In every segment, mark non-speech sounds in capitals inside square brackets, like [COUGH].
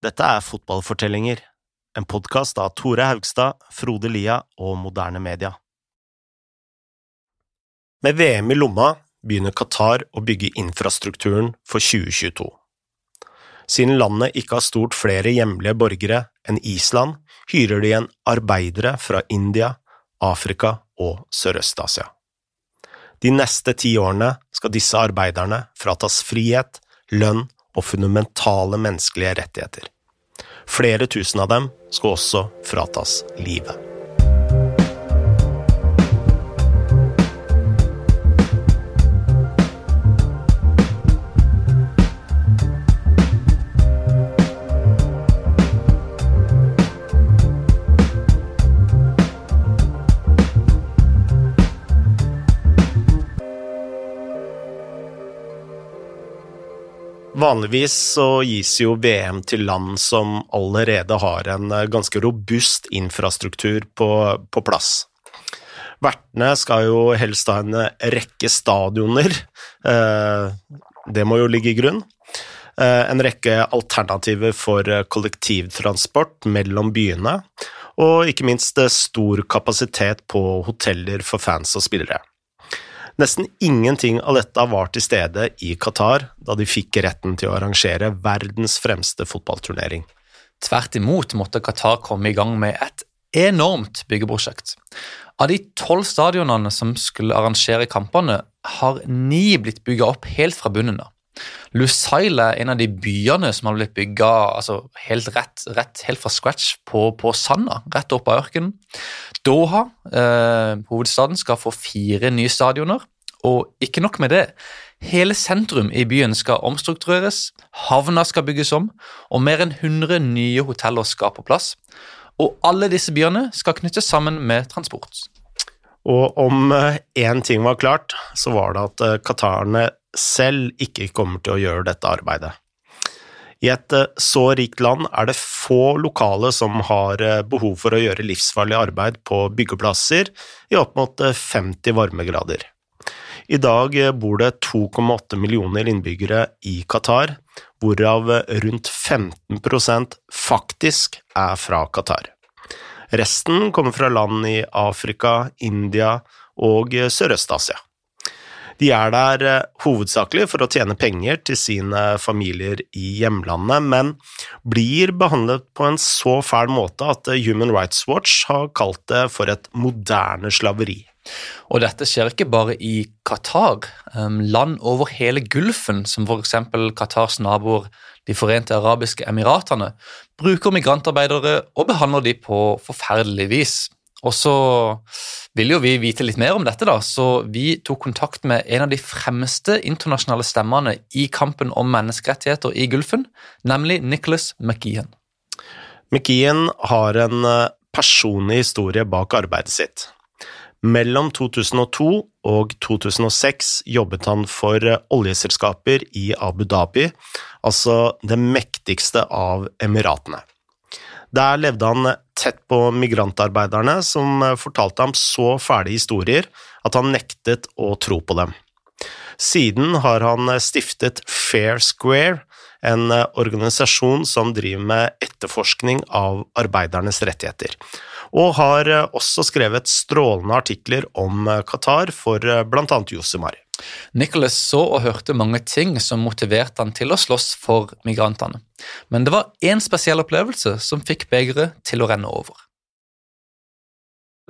Dette er Fotballfortellinger, en podkast av Tore Haugstad, Frode Lia og Moderne Media. Med VM i lomma begynner Qatar å bygge infrastrukturen for 2022. Siden landet ikke har stort flere hjemlige borgere enn Island, hyrer de igjen arbeidere fra India, Afrika og Sørøst-Asia. De neste ti årene skal disse arbeiderne fratas frihet, lønn og fundamentale menneskelige rettigheter. Flere tusen av dem skal også fratas livet. Vanligvis så gis jo VM til land som allerede har en eh, ganske robust infrastruktur på, på plass. Vertene skal jo helst ha en rekke stadioner, eh, det må jo ligge i grunn. Eh, en rekke alternativer for kollektivtransport mellom byene, og ikke minst stor kapasitet på hoteller for fans og spillere. Nesten ingenting av dette var til stede i Qatar da de fikk retten til å arrangere verdens fremste fotballturnering. Tvert imot måtte Qatar komme i gang med et enormt byggeprosjekt. Av de tolv stadionene som skulle arrangere kampene, har ni blitt bygga opp helt fra bunnen av. Lusail er en av de byene som har blitt bygga altså helt rett, rett, helt fra scratch på, på sanda, rett opp av ørkenen. Doha, eh, hovedstaden, skal få fire nye stadioner, og ikke nok med det. Hele sentrum i byen skal omstruktureres, havna skal bygges om, og mer enn 100 nye hoteller skal på plass. Og alle disse byene skal knyttes sammen med transport. Og om én eh, ting var klart, så var det at eh, qatarene selv ikke kommer til å gjøre dette arbeidet. I et eh, så rikt land er det få lokale som har eh, behov for å gjøre livsfarlig arbeid på byggeplasser i opp mot 50 eh, varmegrader. I dag bor det 2,8 millioner innbyggere i Qatar, hvorav rundt 15% faktisk er fra Qatar. Resten kommer fra land i Afrika, India og Sørøst-Asia. De er der eh, hovedsakelig for å tjene penger til sine familier i hjemlandet, men blir behandlet på en så fæl måte at Human Rights Watch har kalt det for et moderne slaveri. Og dette skjer ikke bare i Qatar. Land over hele Gulfen, som f.eks. Qatars naboer De forente arabiske emiratene, bruker migrantarbeidere og behandler de på forferdelig vis. Og så vil jo vi vite litt mer om dette, da, så vi tok kontakt med en av de fremste internasjonale stemmene i kampen om menneskerettigheter i Gulfen, nemlig Nicholas McGeehan. McGeehan har en eh, personlig historie bak arbeidet sitt. Mellom 2002 og 2006 jobbet han for eh, oljeselskaper i Abu Dhabi, altså det mektigste av Emiratene. Der levde han tett på migrantarbeiderne, som fortalte ham så fæle historier at han nektet å tro på dem. Siden har han stiftet Fair Square, en organisasjon som driver med etterforskning av arbeidernes rettigheter, og har også skrevet strålende artikler om Qatar for blant annet Josemar. Nicholas så og hørte mange ting som motiverte han til å slåss for migrantene, men det var én spesiell opplevelse som fikk begeret til å renne over.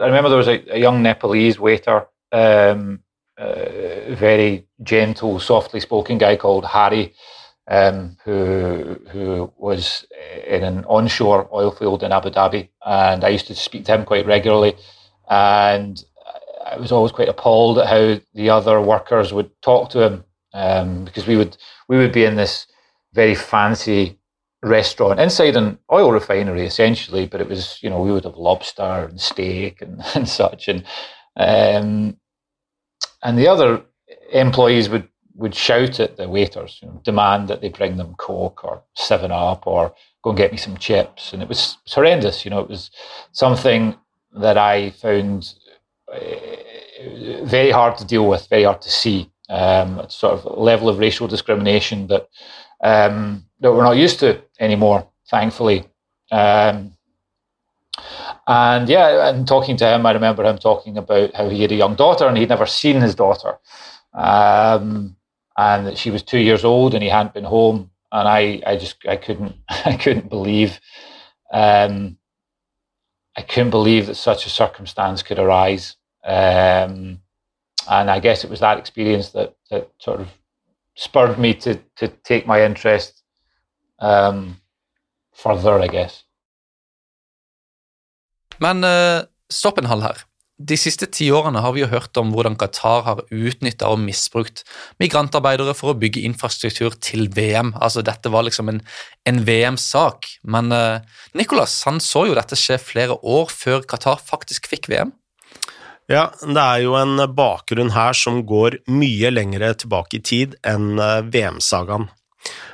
I remember there was a, a young Nepalese waiter, um, uh, very gentle, softly spoken guy called Harry, um, who who was in an onshore oil field in Abu Dhabi, and I used to speak to him quite regularly. And I was always quite appalled at how the other workers would talk to him um, because we would we would be in this very fancy restaurant inside an oil refinery essentially, but it was you know we would have lobster and steak and, [LAUGHS] and such. And um, and the other employees would would shout at the waiters, you know, demand that they bring them Coke or Seven Up or go and get me some chips, and it was, horrendous. You know, it was something that I found uh, very hard to deal with, very hard to see. Um, sort of level of racial discrimination that um, that we're not used to anymore. thankfully. Um, and yeah, and talking to him, I remember him talking about how he had a young daughter and he'd never seen his daughter. Um, and that she was two years old and he hadn't been home. And I, I just, I couldn't, [LAUGHS] I couldn't believe, um, I couldn't believe that such a circumstance could arise. Um, and I guess it was that experience that, that sort of spurred me to, to take my interest um, further, I guess. Men uh, stopp en hal her. De siste ti årene har vi jo hørt om hvordan Qatar har utnytta og misbrukt migrantarbeidere for å bygge infrastruktur til VM. Altså, Dette var liksom en, en VM-sak. Men uh, Nicolas han så jo dette skje flere år før Qatar faktisk fikk VM. Ja, det er jo en bakgrunn her som går mye lengre tilbake i tid enn eh, VM-sagaen.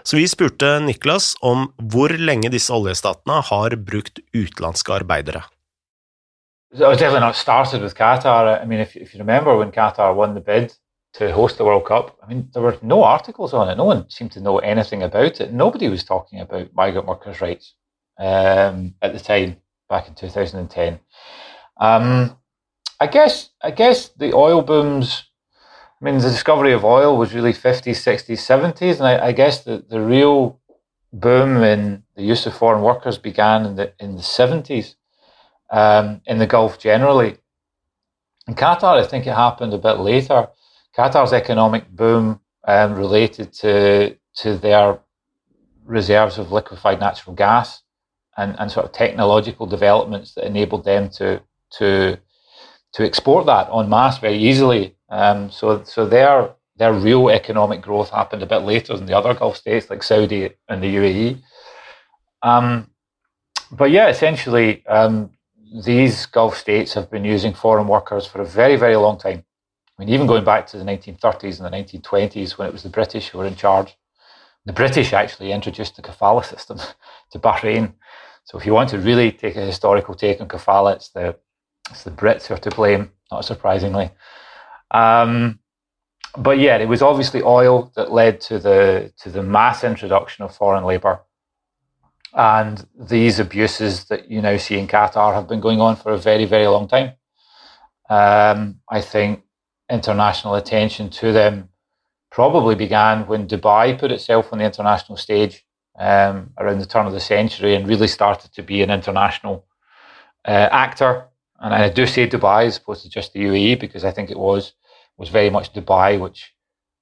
Så vi spurte Niklas om hvor lenge disse oljestatene har brukt utenlandske arbeidere. It was definitely not started with Qatar. I mean, if, if you remember when Qatar won the bid to host the World Cup, I mean, there were no articles on it. No one seemed to know anything about it. Nobody was talking about migrant workers' rights um, at the time, back in 2010. Um, I guess, I guess the oil booms. I mean, the discovery of oil was really 50s, 60s, 70s, and I, I guess the, the real boom in the use of foreign workers began in the in the 70s um, in the Gulf generally. In Qatar, I think it happened a bit later. Qatar's economic boom um, related to to their reserves of liquefied natural gas and, and sort of technological developments that enabled them to to to export that en masse very easily. Um, so so their their real economic growth happened a bit later than the other Gulf states like Saudi and the UAE. Um, but yeah, essentially, um, these Gulf states have been using foreign workers for a very, very long time. I mean, even going back to the 1930s and the 1920s when it was the British who were in charge. The British actually introduced the kafala system [LAUGHS] to Bahrain. So if you want to really take a historical take on kafala, it's the, it's the Brits who are to blame, not surprisingly. Um, but yeah, it was obviously oil that led to the to the mass introduction of foreign labour and these abuses that you now see in Qatar have been going on for a very, very long time. Um, I think international attention to them probably began when Dubai put itself on the international stage um, around the turn of the century and really started to be an international uh, actor. And I do say Dubai as opposed to just the UAE because I think it was was very much Dubai which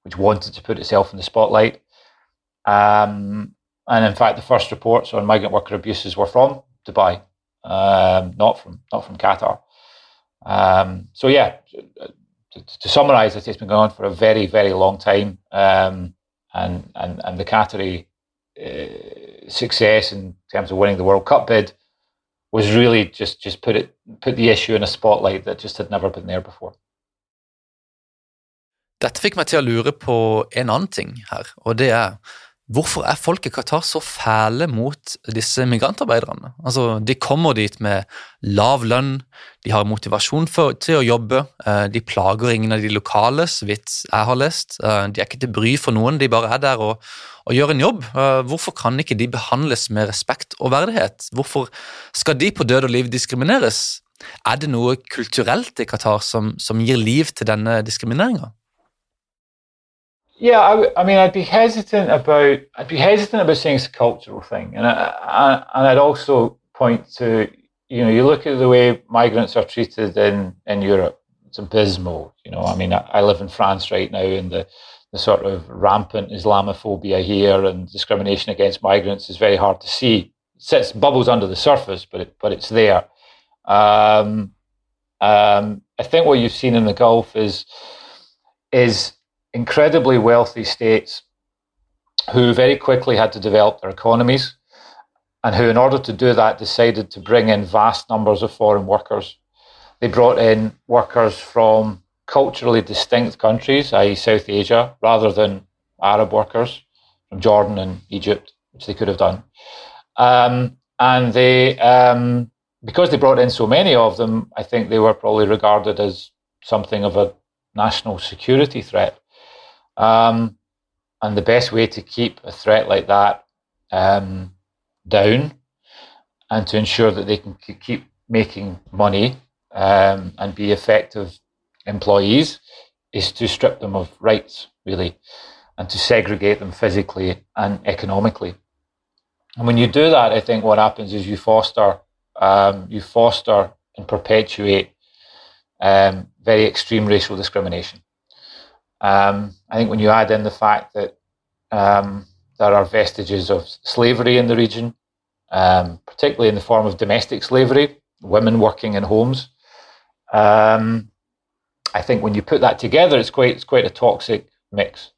which wanted to put itself in the spotlight. Um, and in fact, the first reports on migrant worker abuses were from Dubai, um, not from not from Qatar. Um, so yeah, to, to summarise it, it's been going on for a very very long time, um, and and and the Qatari uh, success in terms of winning the World Cup bid was really just just put it put the issue in a spotlight that just had never been there before. Dette fikk meg til å lure på en annen ting her, og det er Hvorfor er folk i Qatar så fæle mot disse migrantarbeiderne? Altså, De kommer dit med lav lønn, de har motivasjon for, til å jobbe, eh, de plager ingen av de lokale, så vidt jeg har lest. Eh, de er ikke til bry for noen, de bare er der og, og gjør en jobb. Eh, hvorfor kan ikke de behandles med respekt og verdighet? Hvorfor skal de på død og liv diskrimineres? Er det noe kulturelt i Qatar som, som gir liv til denne diskrimineringa? Yeah, I, I, mean, I'd be hesitant about I'd be hesitant about saying it's a cultural thing, and I, I, and I'd also point to you know you look at the way migrants are treated in in Europe. It's abysmal. You know, I mean, I, I live in France right now, and the the sort of rampant Islamophobia here and discrimination against migrants is very hard to see. It sits bubbles under the surface, but it, but it's there. Um, um, I think what you've seen in the Gulf is is incredibly wealthy states who very quickly had to develop their economies and who, in order to do that, decided to bring in vast numbers of foreign workers. They brought in workers from culturally distinct countries, i.e., South Asia, rather than Arab workers from Jordan and Egypt, which they could have done. Um, and they, um, because they brought in so many of them, I think they were probably regarded as something of a national security threat. Um, and the best way to keep a threat like that um, down and to ensure that they can keep making money um, and be effective employees is to strip them of rights, really, and to segregate them physically and economically. And when you do that, I think what happens is you foster, um, you foster and perpetuate um, very extreme racial discrimination. Um, I think when you add in the fact that um, there are vestiges of slavery in the region, um, particularly in the form of domestic slavery, women working in homes. Um, I think when you put that together, it's quite it's quite a toxic mix,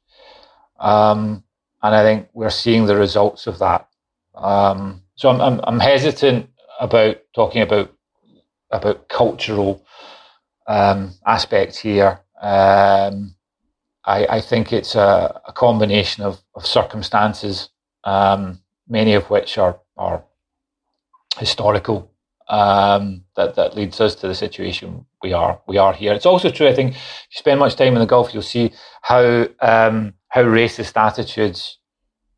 um, and I think we're seeing the results of that. Um, so I'm, I'm, I'm hesitant about talking about about cultural um, aspects here. Um, I, I, think it's a, a combination of, of circumstances, um, many of which are are historical um, that that leads us to the situation we are we are here. It's also true. I think if you spend much time in the Gulf, you'll see how um, how racist attitudes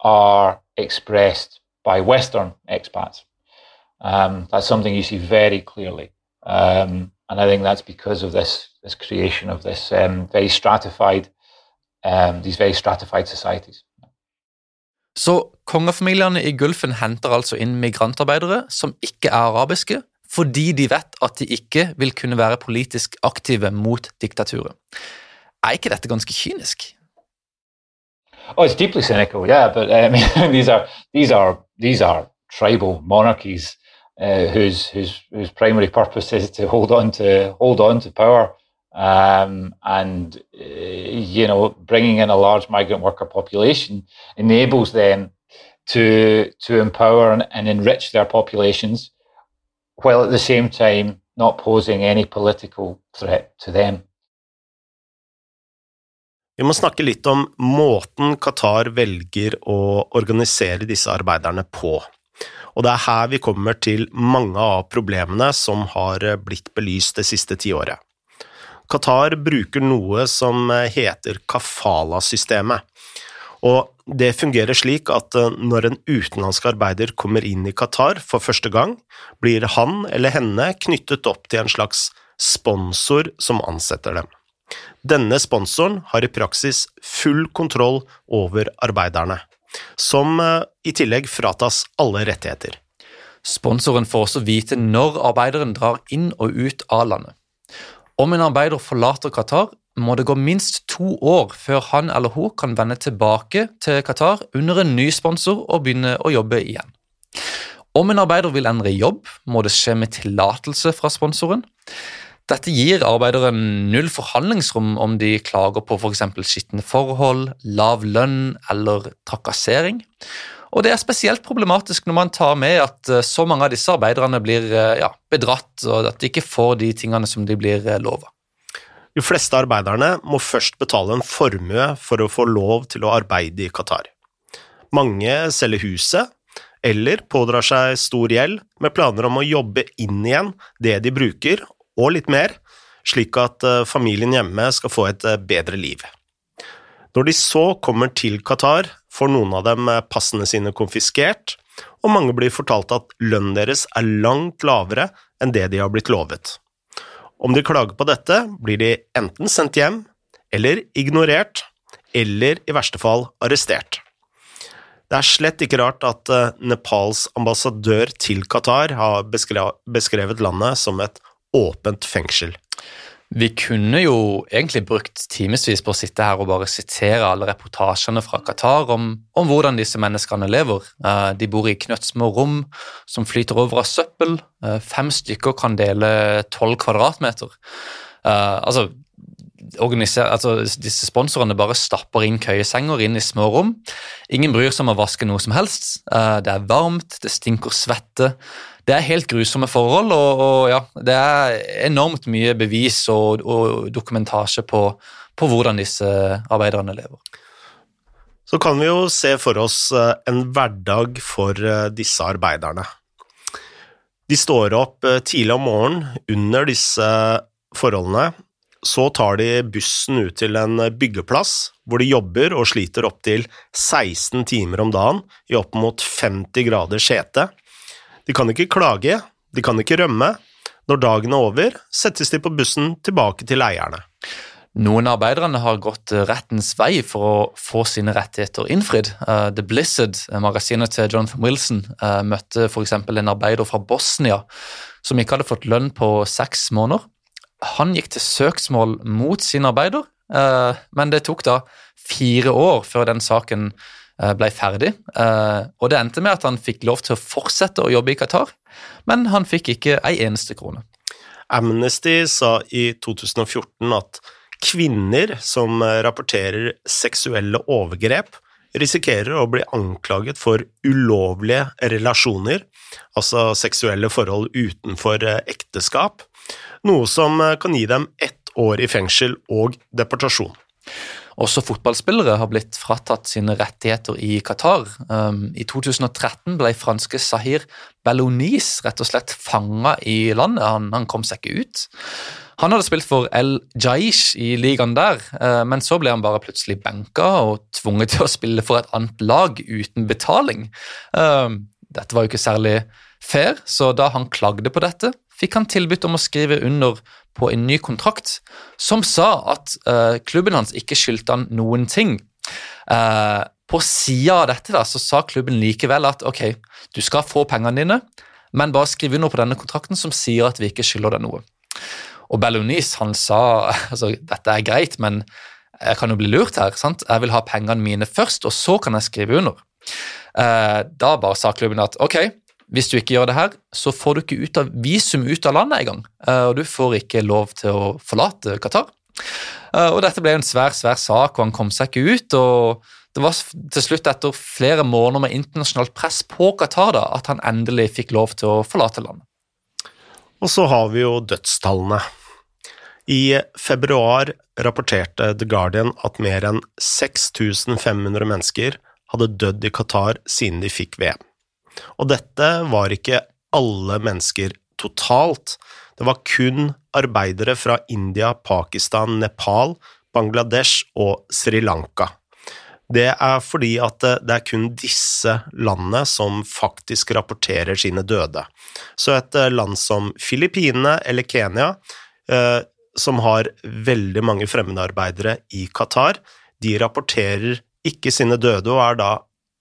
are expressed by Western expats. Um, that's something you see very clearly, um, and I think that's because of this this creation of this um, very stratified um, these very stratified societies. Så kongefamiliene i Gulfen henter altså inn migrantarbeidere som ikke er arabiske, fordi de vet at de ikke vil kunne være politisk aktive mot diktaturet. Er ikke dette ganske kynisk? Oh, it's deeply cynical, yeah. But I mean, [LAUGHS] these are these are these are tribal monarchies uh, whose whose whose primary purpose is to hold on to hold on to power, um, and uh, you know, bringing in a large migrant worker population enables them to to empower and, and enrich their populations while at the same time not posing any political threat to them. Vi må snakke litt om måten Qatar velger å organisere disse arbeiderne på. Og det er her vi kommer til mange av problemene som har blitt belyst det siste tiåret. Qatar bruker noe som heter kafala-systemet, og det fungerer slik at eh, når en utenlandsk arbeider kommer inn i Qatar for første gang, blir han eller henne knyttet opp til en slags sponsor som ansetter dem. Denne sponsoren har i praksis full kontroll over arbeiderne, som eh, i tillegg fratas alle rettigheter. Sponsoren får også vite når arbeideren drar inn og ut av landet. Om en arbeider forlater Qatar, må det gå minst to år før han eller hun kan vende tilbake til Qatar under en ny sponsor og begynne å jobbe igjen. Om en arbeider vil endre jobb, må det skje med tillatelse fra sponsoren. Dette gir arbeideren null forhandlingsrom om de klager på f.eks. For skitne forhold, lav lønn eller trakassering. Og Det er spesielt problematisk når man tar med at eh, så mange av disse arbeiderne blir eh, ja, bedratt, og at de ikke får de tingene som de blir eh, lova. De fleste arbeiderne må først betale en formue for å få lov til å arbeide i Qatar. Mange selger huset, eller pådrar seg stor gjeld med planer om å jobbe inn igjen det de bruker, og litt mer, slik at familien hjemme skal få et bedre liv. Når de så kommer til Qatar, får noen av dem eh, passene sine konfiskert, og mange blir fortalt at lønnen deres er langt lavere enn det de har blitt lovet. Om de klager på dette, blir de enten sendt hjem, eller ignorert, eller i verste fall arrestert. Det er slett ikke rart at eh, Nepals ambassadør til Qatar har beskrevet landet som et åpent fengsel. Vi kunne jo egentlig brukt timevis på å sitte her og bare sitere alle reportasjene fra Qatar om, om hvordan disse menneskene lever. Eh, de bor i knøttsmå rom som flyter over av søppel. Eh, fem stykker kan dele tolv kvadratmeter. Eh, altså, altså, disse sponsorene bare stapper inn køyesenger inn i små rom. Ingen bryr seg om å vaske noe som helst. Det er varmt, det stinker svette det er helt grusomme forhold, og, og ja, det er enormt mye bevis og, og dokumentasje på, på, hvordan disse arbeiderne lever. Så kan vi jo se for oss eh, en hverdag for eh, disse arbeiderne. De står opp eh, tidlig om morgenen under disse forholdene, Så tar de bussen ut til en byggeplass, hvor de jobber og sliter opptil 16 timer om dagen i opp mot 50 grader skjete. De kan ikke klage, de kan ikke rømme. Når dagen er over, settes de på bussen tilbake til eierne. Noen av arbeiderne har gått rettens vei for å få sine rettigheter innfridd. Uh, The Blizzard, magasinet til Jonathan Wilson, uh, møtte f.eks. en arbeider fra Bosnia som ikke hadde fått lønn på seks måneder. Han gikk til søksmål mot sin arbeider, uh, men det tok da fire år før den saken ble ferdig. Og det endte med at han fikk lov til å fortsette å jobbe i Qatar, men han fikk ikke ei eneste krone. Amnesty sa i 2014 at Kvinner som eh, rapporterer seksuelle overgrep, risikerer å bli anklaget for ulovlige relasjoner, altså seksuelle forhold utenfor eh, ekteskap, noe som eh, kan gi dem ett år i fengsel og deportasjon. Også fotballspillere har blitt fratatt sine rettigheter i Qatar. Um, I 2013 ble franske Sahir Bellonis rett og slett fanga i landet. Han, han, kom seg ikke ut. Han hadde spilt for El Jaish i ligaen der, uh, men så ble han bare plutselig benka og tvunget til å spille for et annet lag uten betaling. Um, dette var jo ikke særlig fair, så da han klagde på dette, fikk han tilbudt om å skrive under på en ny kontrakt som sa at uh, klubben hans ikke skyldte han noen ting. Uh, på sida av dette da, så sa klubben likevel at ok, du skal få pengene dine, men bare skriv under på denne kontrakten som sier at vi ikke skylder deg noe. Og Bellonis han sa [LAUGHS] altså dette er greit, men jeg kan jo bli lurt her. sant? Jeg vil ha pengene mine først, og så kan jeg skrive under. Uh, da bare sa klubben at ok, hvis du ikke gjør det her, så får du ikke ut av visum ut av landet engang. Eh, og du får ikke lov til å forlate Qatar. Eh, og dette ble en svær, svær sak, og han kom seg ikke ut. og det var til slutt etter flere måneder med internasjonalt press på Qatar da, at han endelig fikk lov til å forlate landet. Og så har vi jo dødstallene. I februar rapporterte The Guardian at mer enn 6500 mennesker hadde dødd i Qatar siden de fikk VM. Og dette var ikke alle mennesker totalt, det var kun arbeidere fra India, Pakistan, Nepal, Bangladesh og Sri Lanka. Det er fordi at det er kun disse landene som faktisk rapporterer sine døde. Så et land som Filippinene eller Kenya, eh, som har veldig mange fremmedarbeidere i Qatar, de rapporterer ikke sine døde og er da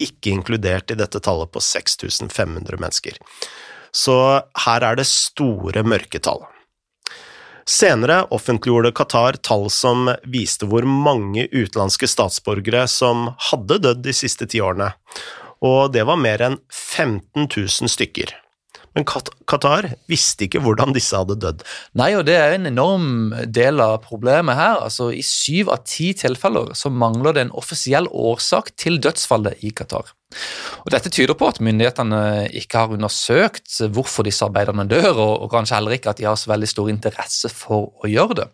ikke inkludert i dette tallet på 6500 mennesker. Så her er det store mørketall. Senere offentliggjorde Qatar tall som viste hvor mange utenlandske statsborgere som hadde dødd de siste ti årene, og det var mer enn 15 000 stykker. Men Qatar visste ikke hvordan disse hadde dødd. Nei, og det er en enorm del av problemet her. Altså, I syv av ti tilfeller så mangler det en offisiell årsak til dødsfallet i Qatar. Og Dette tyder på at myndighetene ikke har undersøkt hvorfor disse arbeiderne dør, og, og kanskje heller ikke at de har så veldig stor interesse for å gjøre det.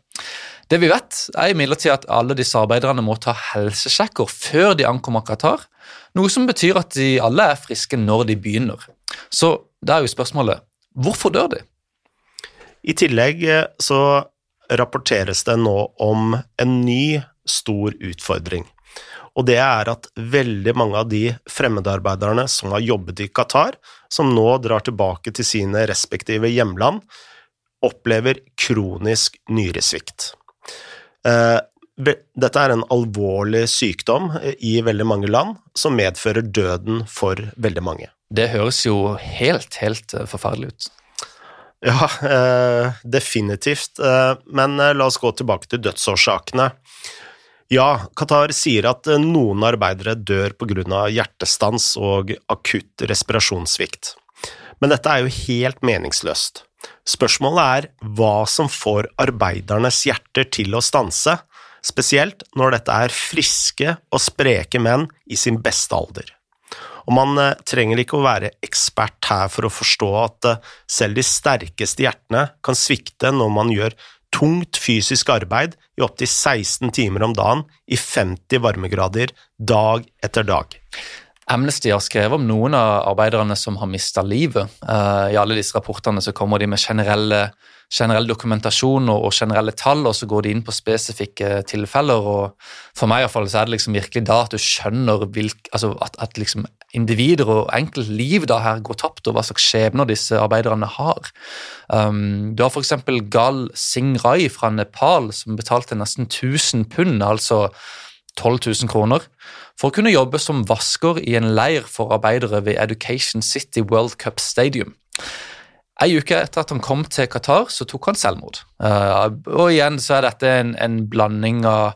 Det vi vet, er imidlertid at alle disse arbeiderne må ta helsesjekker før de ankommer Qatar, noe som betyr at de alle er friske når de begynner. Så da er jo spørsmålet hvorfor dør de? I tillegg eh, så rapporteres det nå om en ny stor utfordring. Og det er at veldig mange av de fremmedarbeiderne som har jobbet i Qatar, som nå drar tilbake til sine respektive hjemland, opplever kronisk nyresvikt. Eh, dette er en alvorlig sykdom i veldig mange land, som medfører døden for veldig mange. Det høres jo helt, helt eh, forferdelig ut. Ja, eh, definitivt. Eh, men la oss gå tilbake til dødsårsakene. Ja, Qatar sier at noen arbeidere dør av hjertestans og akutt respirasjonssvikt. Men dette er jo helt meningsløst. Spørsmålet er hva som får arbeidernes hjerter til å stanse, spesielt når dette er friske og spreke menn i sin beste alder. Og man eh, trenger ikke å være ekspert her for å forstå at eh, selv de sterkeste hjertene kan svikte når man gjør tungt fysisk arbeid i opptil 16 timer om dagen i 50 varmegrader dag etter dag. Amnesty har skrevet om noen av arbeiderne som har mista livet. Uh, I alle disse rapportene så kommer de med generelle, generell dokumentasjon og, generelle tall, og så går de inn på spesifikke tilfeller. og For meg i hvert fall, så er det liksom virkelig da at du skjønner hvilk, altså at, at liksom individer og enkeltliv da her går tapt, og hva slags skjebner disse arbeiderne har. Um, du har f.eks. Gal Singh Rai fra Nepal, som betalte nesten 1000 pund, altså 12 000 kroner, for å kunne jobbe som vasker i en leir for arbeidere ved Education City World Cup Stadium. En uke etter at han kom til Qatar, så tok han selvmord. Uh, og igjen så er dette en, en blanding av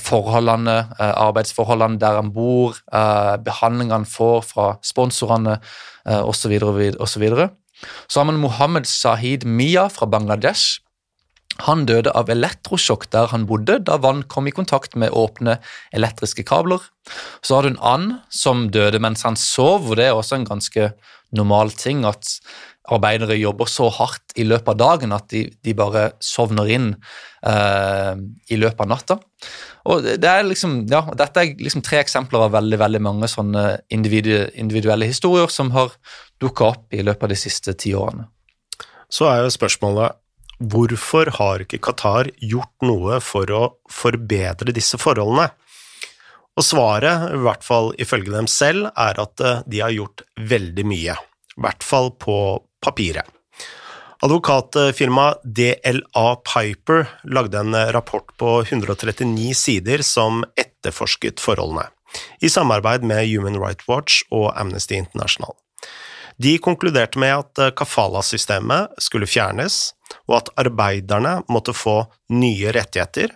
forholdene, uh, arbeidsforholdene der han bor, behandlingene han får fra sponsorene osv. Så har man Mohammed Sahid Mia fra Bangladesh, han døde av elektrosjokk der han bodde, da vann kom i kontakt med åpne elektriske kabler. Så har du en and som døde mens han sov, og det er også en ganske normal ting at arbeidere jobber så hardt i løpet av dagen at de, de bare sovner inn eh, i løpet av natta. Og det er liksom, ja, Dette er liksom tre eksempler av veldig veldig mange sånne individuelle historier som har dukka opp i løpet av de siste ti årene. Så er jo spørsmålet hvorfor har ikke Qatar gjort noe for å forbedre disse forholdene? Og svaret, i hvert fall ifølge dem selv, er at eh, de har gjort veldig mye, i hvert fall på papiret. Advokatfirmaet DLA Piper lagde en rapport på 139 sider som etterforsket forholdene, i samarbeid med Human Rights Watch og Amnesty International. De konkluderte med at eh, kafala-systemet skulle fjernes, og at arbeiderne måtte få nye rettigheter.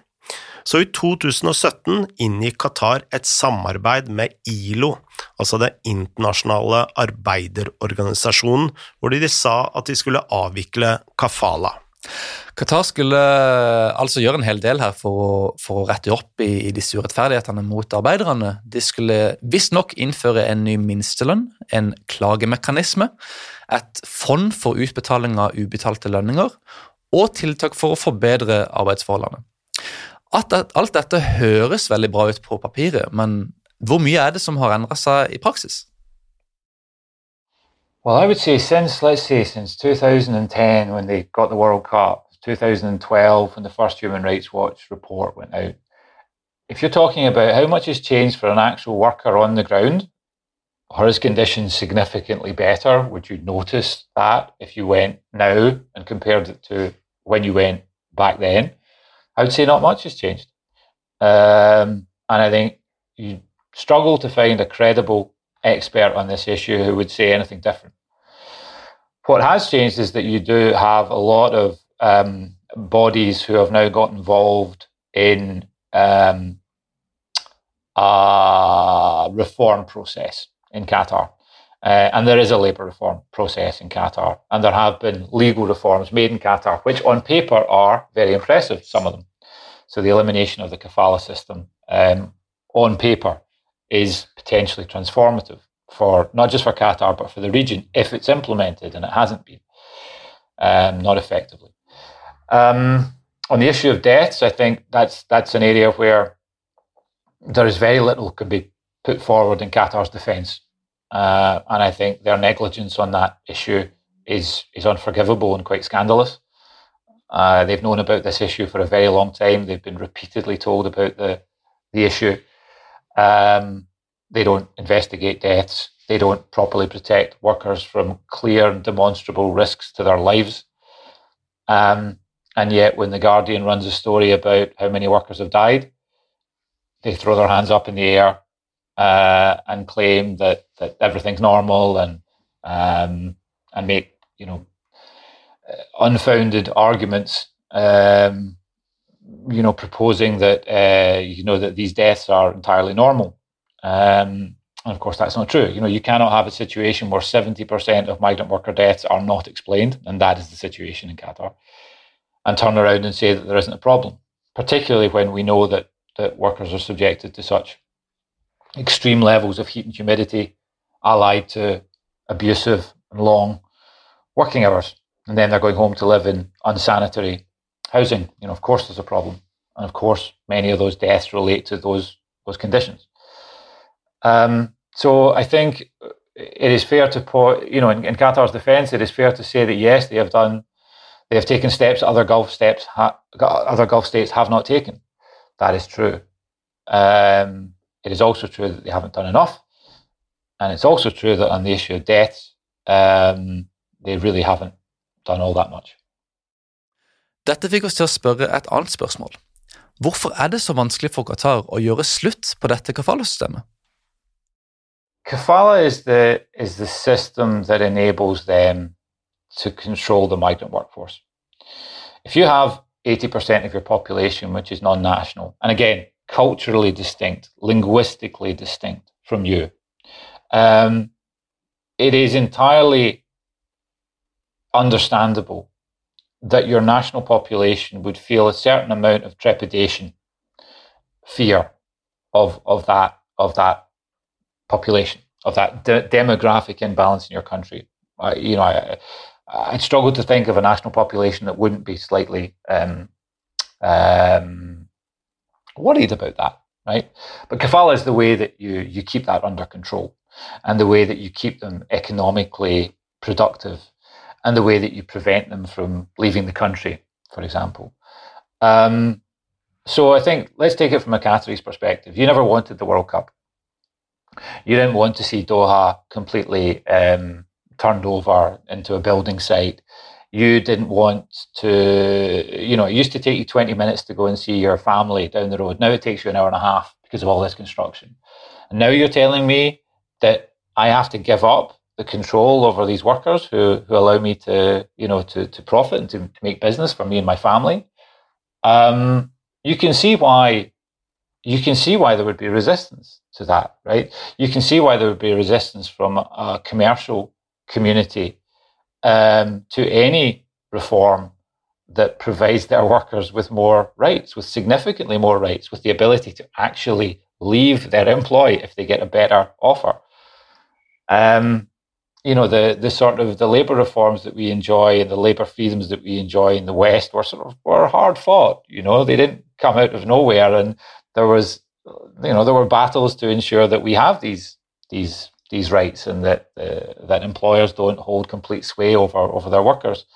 Så i 2017 inngikk Qatar et samarbeid med ILO, altså Det internasjonale arbeiderorganisasjonen, hvor de sa at de skulle avvikle kafala. Qatar skulle eh, altså gjøre en hel del her for å, for å rette opp i, i, disse urettferdighetene mot arbeiderne. De skulle visstnok innføre en ny minstelønn, en klagemekanisme, et fond for utbetaling av ubetalte lønninger og tiltak for å forbedre arbeidsforholdene. At, alt dette høres veldig bra ut på papiret, men hvor mye er det som har endra seg i praksis? Well, I would say since, let's say, since 2010 when they got the World Cup, 2012 when the first Human Rights Watch report went out, if you're talking about how much has changed for an actual worker on the ground, are his conditions significantly better? Would you notice that if you went now and compared it to when you went back then? I would say not much has changed. Um, and I think you struggle to find a credible expert on this issue who would say anything different. What has changed is that you do have a lot of um, bodies who have now got involved in um, a reform process in Qatar. Uh, and there is a labour reform process in Qatar. And there have been legal reforms made in Qatar, which on paper are very impressive, some of them. So the elimination of the kafala system um, on paper is potentially transformative for not just for Qatar but for the region if it's implemented, and it hasn't been, um, not effectively. Um, on the issue of deaths, I think that's that's an area where there is very little can be put forward in Qatar's defence, uh, and I think their negligence on that issue is is unforgivable and quite scandalous. Uh, they've known about this issue for a very long time. They've been repeatedly told about the the issue. Um, they don't investigate deaths. They don't properly protect workers from clear and demonstrable risks to their lives. Um, and yet, when The Guardian runs a story about how many workers have died, they throw their hands up in the air uh, and claim that, that everything's normal and um, and make you know unfounded arguments. Um, you know, proposing that uh, you know that these deaths are entirely normal. Um, and of course, that's not true. You know, you cannot have a situation where 70% of migrant worker deaths are not explained, and that is the situation in Qatar, and turn around and say that there isn't a problem, particularly when we know that, that workers are subjected to such extreme levels of heat and humidity, allied to abusive and long working hours. And then they're going home to live in unsanitary housing. You know, of course, there's a problem. And of course, many of those deaths relate to those, those conditions. Um, so I think it is fair to put, you know, in, in, Qatar's defence, it is fair to say that yes, they have done, they have taken steps other Gulf steps, ha, other Gulf states have not taken. That is true. Um, it is also true that they haven't done enough, and it's also true that on the issue of deaths, um, they really haven't done all that much. Dette fikk oss til å spørre et annet spørsmål. Hvorfor er det så vanskelig for Qatar å gjøre slutt på dette kafala-systemet? Kafala is the is the system that enables them to control the migrant workforce. If you have 80% of your population which is non-national, and again, culturally distinct, linguistically distinct from you, um, it is entirely understandable that your national population would feel a certain amount of trepidation, fear of, of that of that population, of that de- demographic imbalance in your country. I, you know, I, I'd struggle to think of a national population that wouldn't be slightly um, um, worried about that, right? But kafala is the way that you you keep that under control, and the way that you keep them economically productive, and the way that you prevent them from leaving the country, for example. Um, so I think let's take it from a Qataris perspective. You never wanted the World Cup. You didn't want to see Doha completely um, turned over into a building site. You didn't want to, you know, it used to take you 20 minutes to go and see your family down the road. Now it takes you an hour and a half because of all this construction. And now you're telling me that I have to give up the control over these workers who, who allow me to, you know, to, to profit and to, to make business for me and my family. Um, you can see why you can see why there would be resistance to that, right? You can see why there would be resistance from a commercial community um, to any reform that provides their workers with more rights, with significantly more rights, with the ability to actually leave their employ if they get a better offer. Um, you know, the the sort of the labour reforms that we enjoy and the labour freedoms that we enjoy in the West were sort of were hard fought. You know, they didn't come out of nowhere, and there was, you know, there were battles to ensure that we have these these these rights and that uh, that employers don't hold complete sway over over their workers.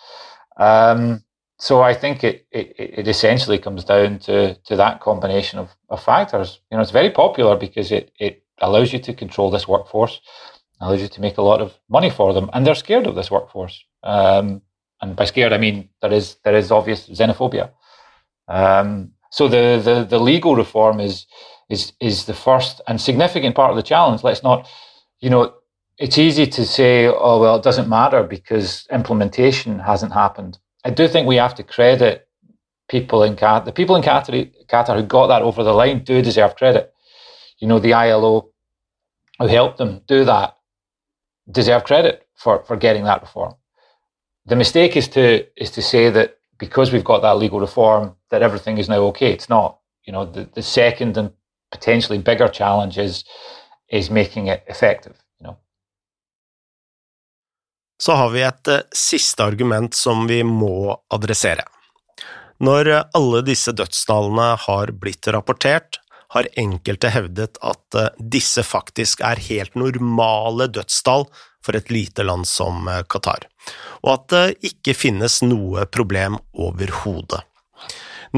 Um, so I think it, it, it essentially comes down to to that combination of, of factors. You know, it's very popular because it it allows you to control this workforce, allows you to make a lot of money for them, and they're scared of this workforce. Um, and by scared, I mean there is there is obvious xenophobia. Um, so the, the the legal reform is is is the first and significant part of the challenge. Let's not you know, it's easy to say, oh, well, it doesn't matter because implementation hasn't happened. I do think we have to credit people in Qatar. The people in Qatar, Qatar who got that over the line do deserve credit. You know, the ILO who helped them do that deserve credit for, for getting that reform. The mistake is to is to say that because we've got that legal reform that everything is now okay. It's not. You know, the, the second and potentially bigger challenge is is making it effective. You know? Så har vi et uh, siste argument som vi må adressere. Når uh, alle disse dødstallene har blitt rapportert, har enkelte hevdet at uh, disse faktisk er helt normale dødstall for et lite land som Qatar, og at det ikke finnes noe problem overhodet.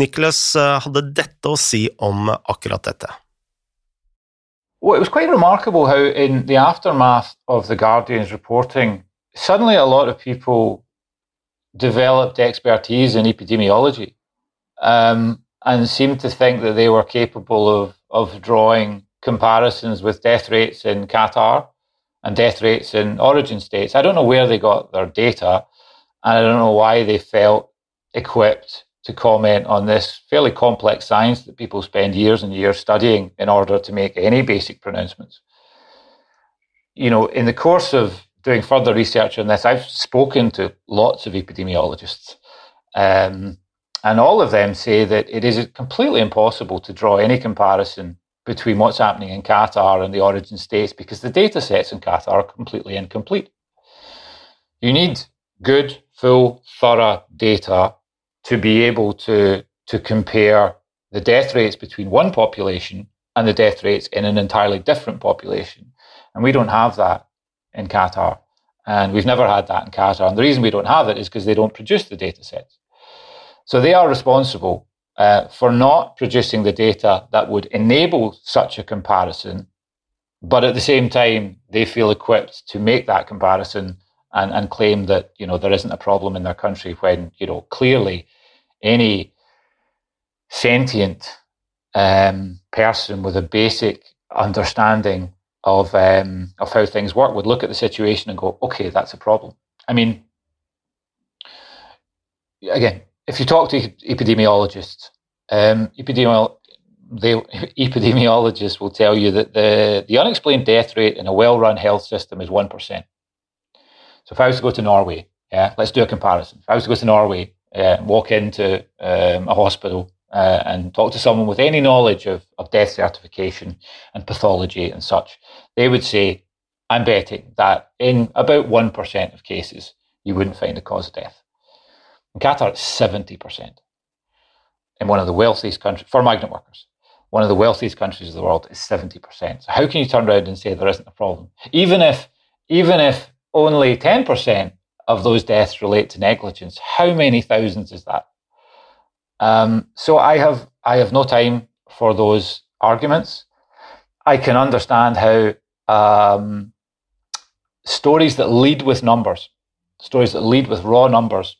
Nicholas hadde dette å si om akkurat dette. Well, it was quite remarkable how, in the aftermath of the Guardian's reporting, suddenly a lot of people developed expertise in epidemiology um, and seemed to think that they were capable of, of drawing comparisons with death rates in Qatar and death rates in origin states. I don't know where they got their data, and I don't know why they felt equipped to comment on this fairly complex science that people spend years and years studying in order to make any basic pronouncements. You know, in the course of doing further research on this, I've spoken to lots of epidemiologists, um, and all of them say that it is completely impossible to draw any comparison between what's happening in Qatar and the origin states because the data sets in Qatar are completely incomplete. You need good, full, thorough data to be able to to compare the death rates between one population and the death rates in an entirely different population. And we don't have that in Qatar. And we've never had that in Qatar. And the reason we don't have it is because they don't produce the data sets. So they are responsible uh, for not producing the data that would enable such a comparison. But at the same time, they feel equipped to make that comparison and, and claim that you know there isn't a problem in their country when you know clearly any sentient um, person with a basic understanding of um, of how things work would look at the situation and go, okay, that's a problem. I mean, again, if you talk to epidemiologists, um, epidemiolo- they, [LAUGHS] epidemiologists will tell you that the, the unexplained death rate in a well-run health system is 1%. So if I was to go to Norway, yeah, let's do a comparison. If I was to go to Norway, walk into um, a hospital uh, and talk to someone with any knowledge of, of death certification and pathology and such, they would say, I'm betting that in about 1% of cases, you wouldn't find a cause of death. In Qatar, it's 70%. In one of the wealthiest countries, for migrant workers, one of the wealthiest countries of the world is 70%. So how can you turn around and say there isn't a problem? Even if, even if only 10% of those deaths relate to negligence, how many thousands is that? Um, so I have I have no time for those arguments. I can understand how um, stories that lead with numbers, stories that lead with raw numbers,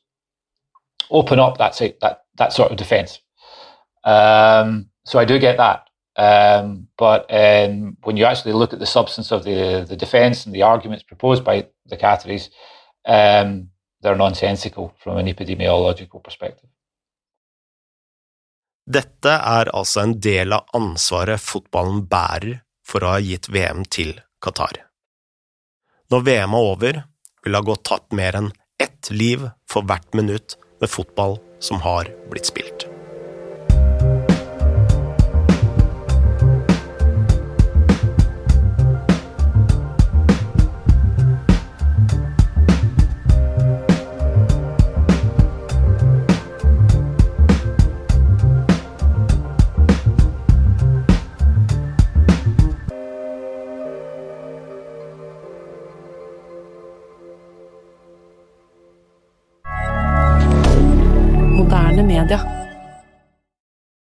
open up that that that sort of defence. Um, so I do get that. Um, but um, when you actually look at the substance of the the defence and the arguments proposed by the Qataris, um, they're nonsensical from an epidemiological perspective. Dette er altså en del av ansvaret fotballen bærer for å ha gitt VM til Qatar. Når VM er over, vil det ha gått tatt mer enn ett liv for hvert minutt med fotball som har blitt spilt.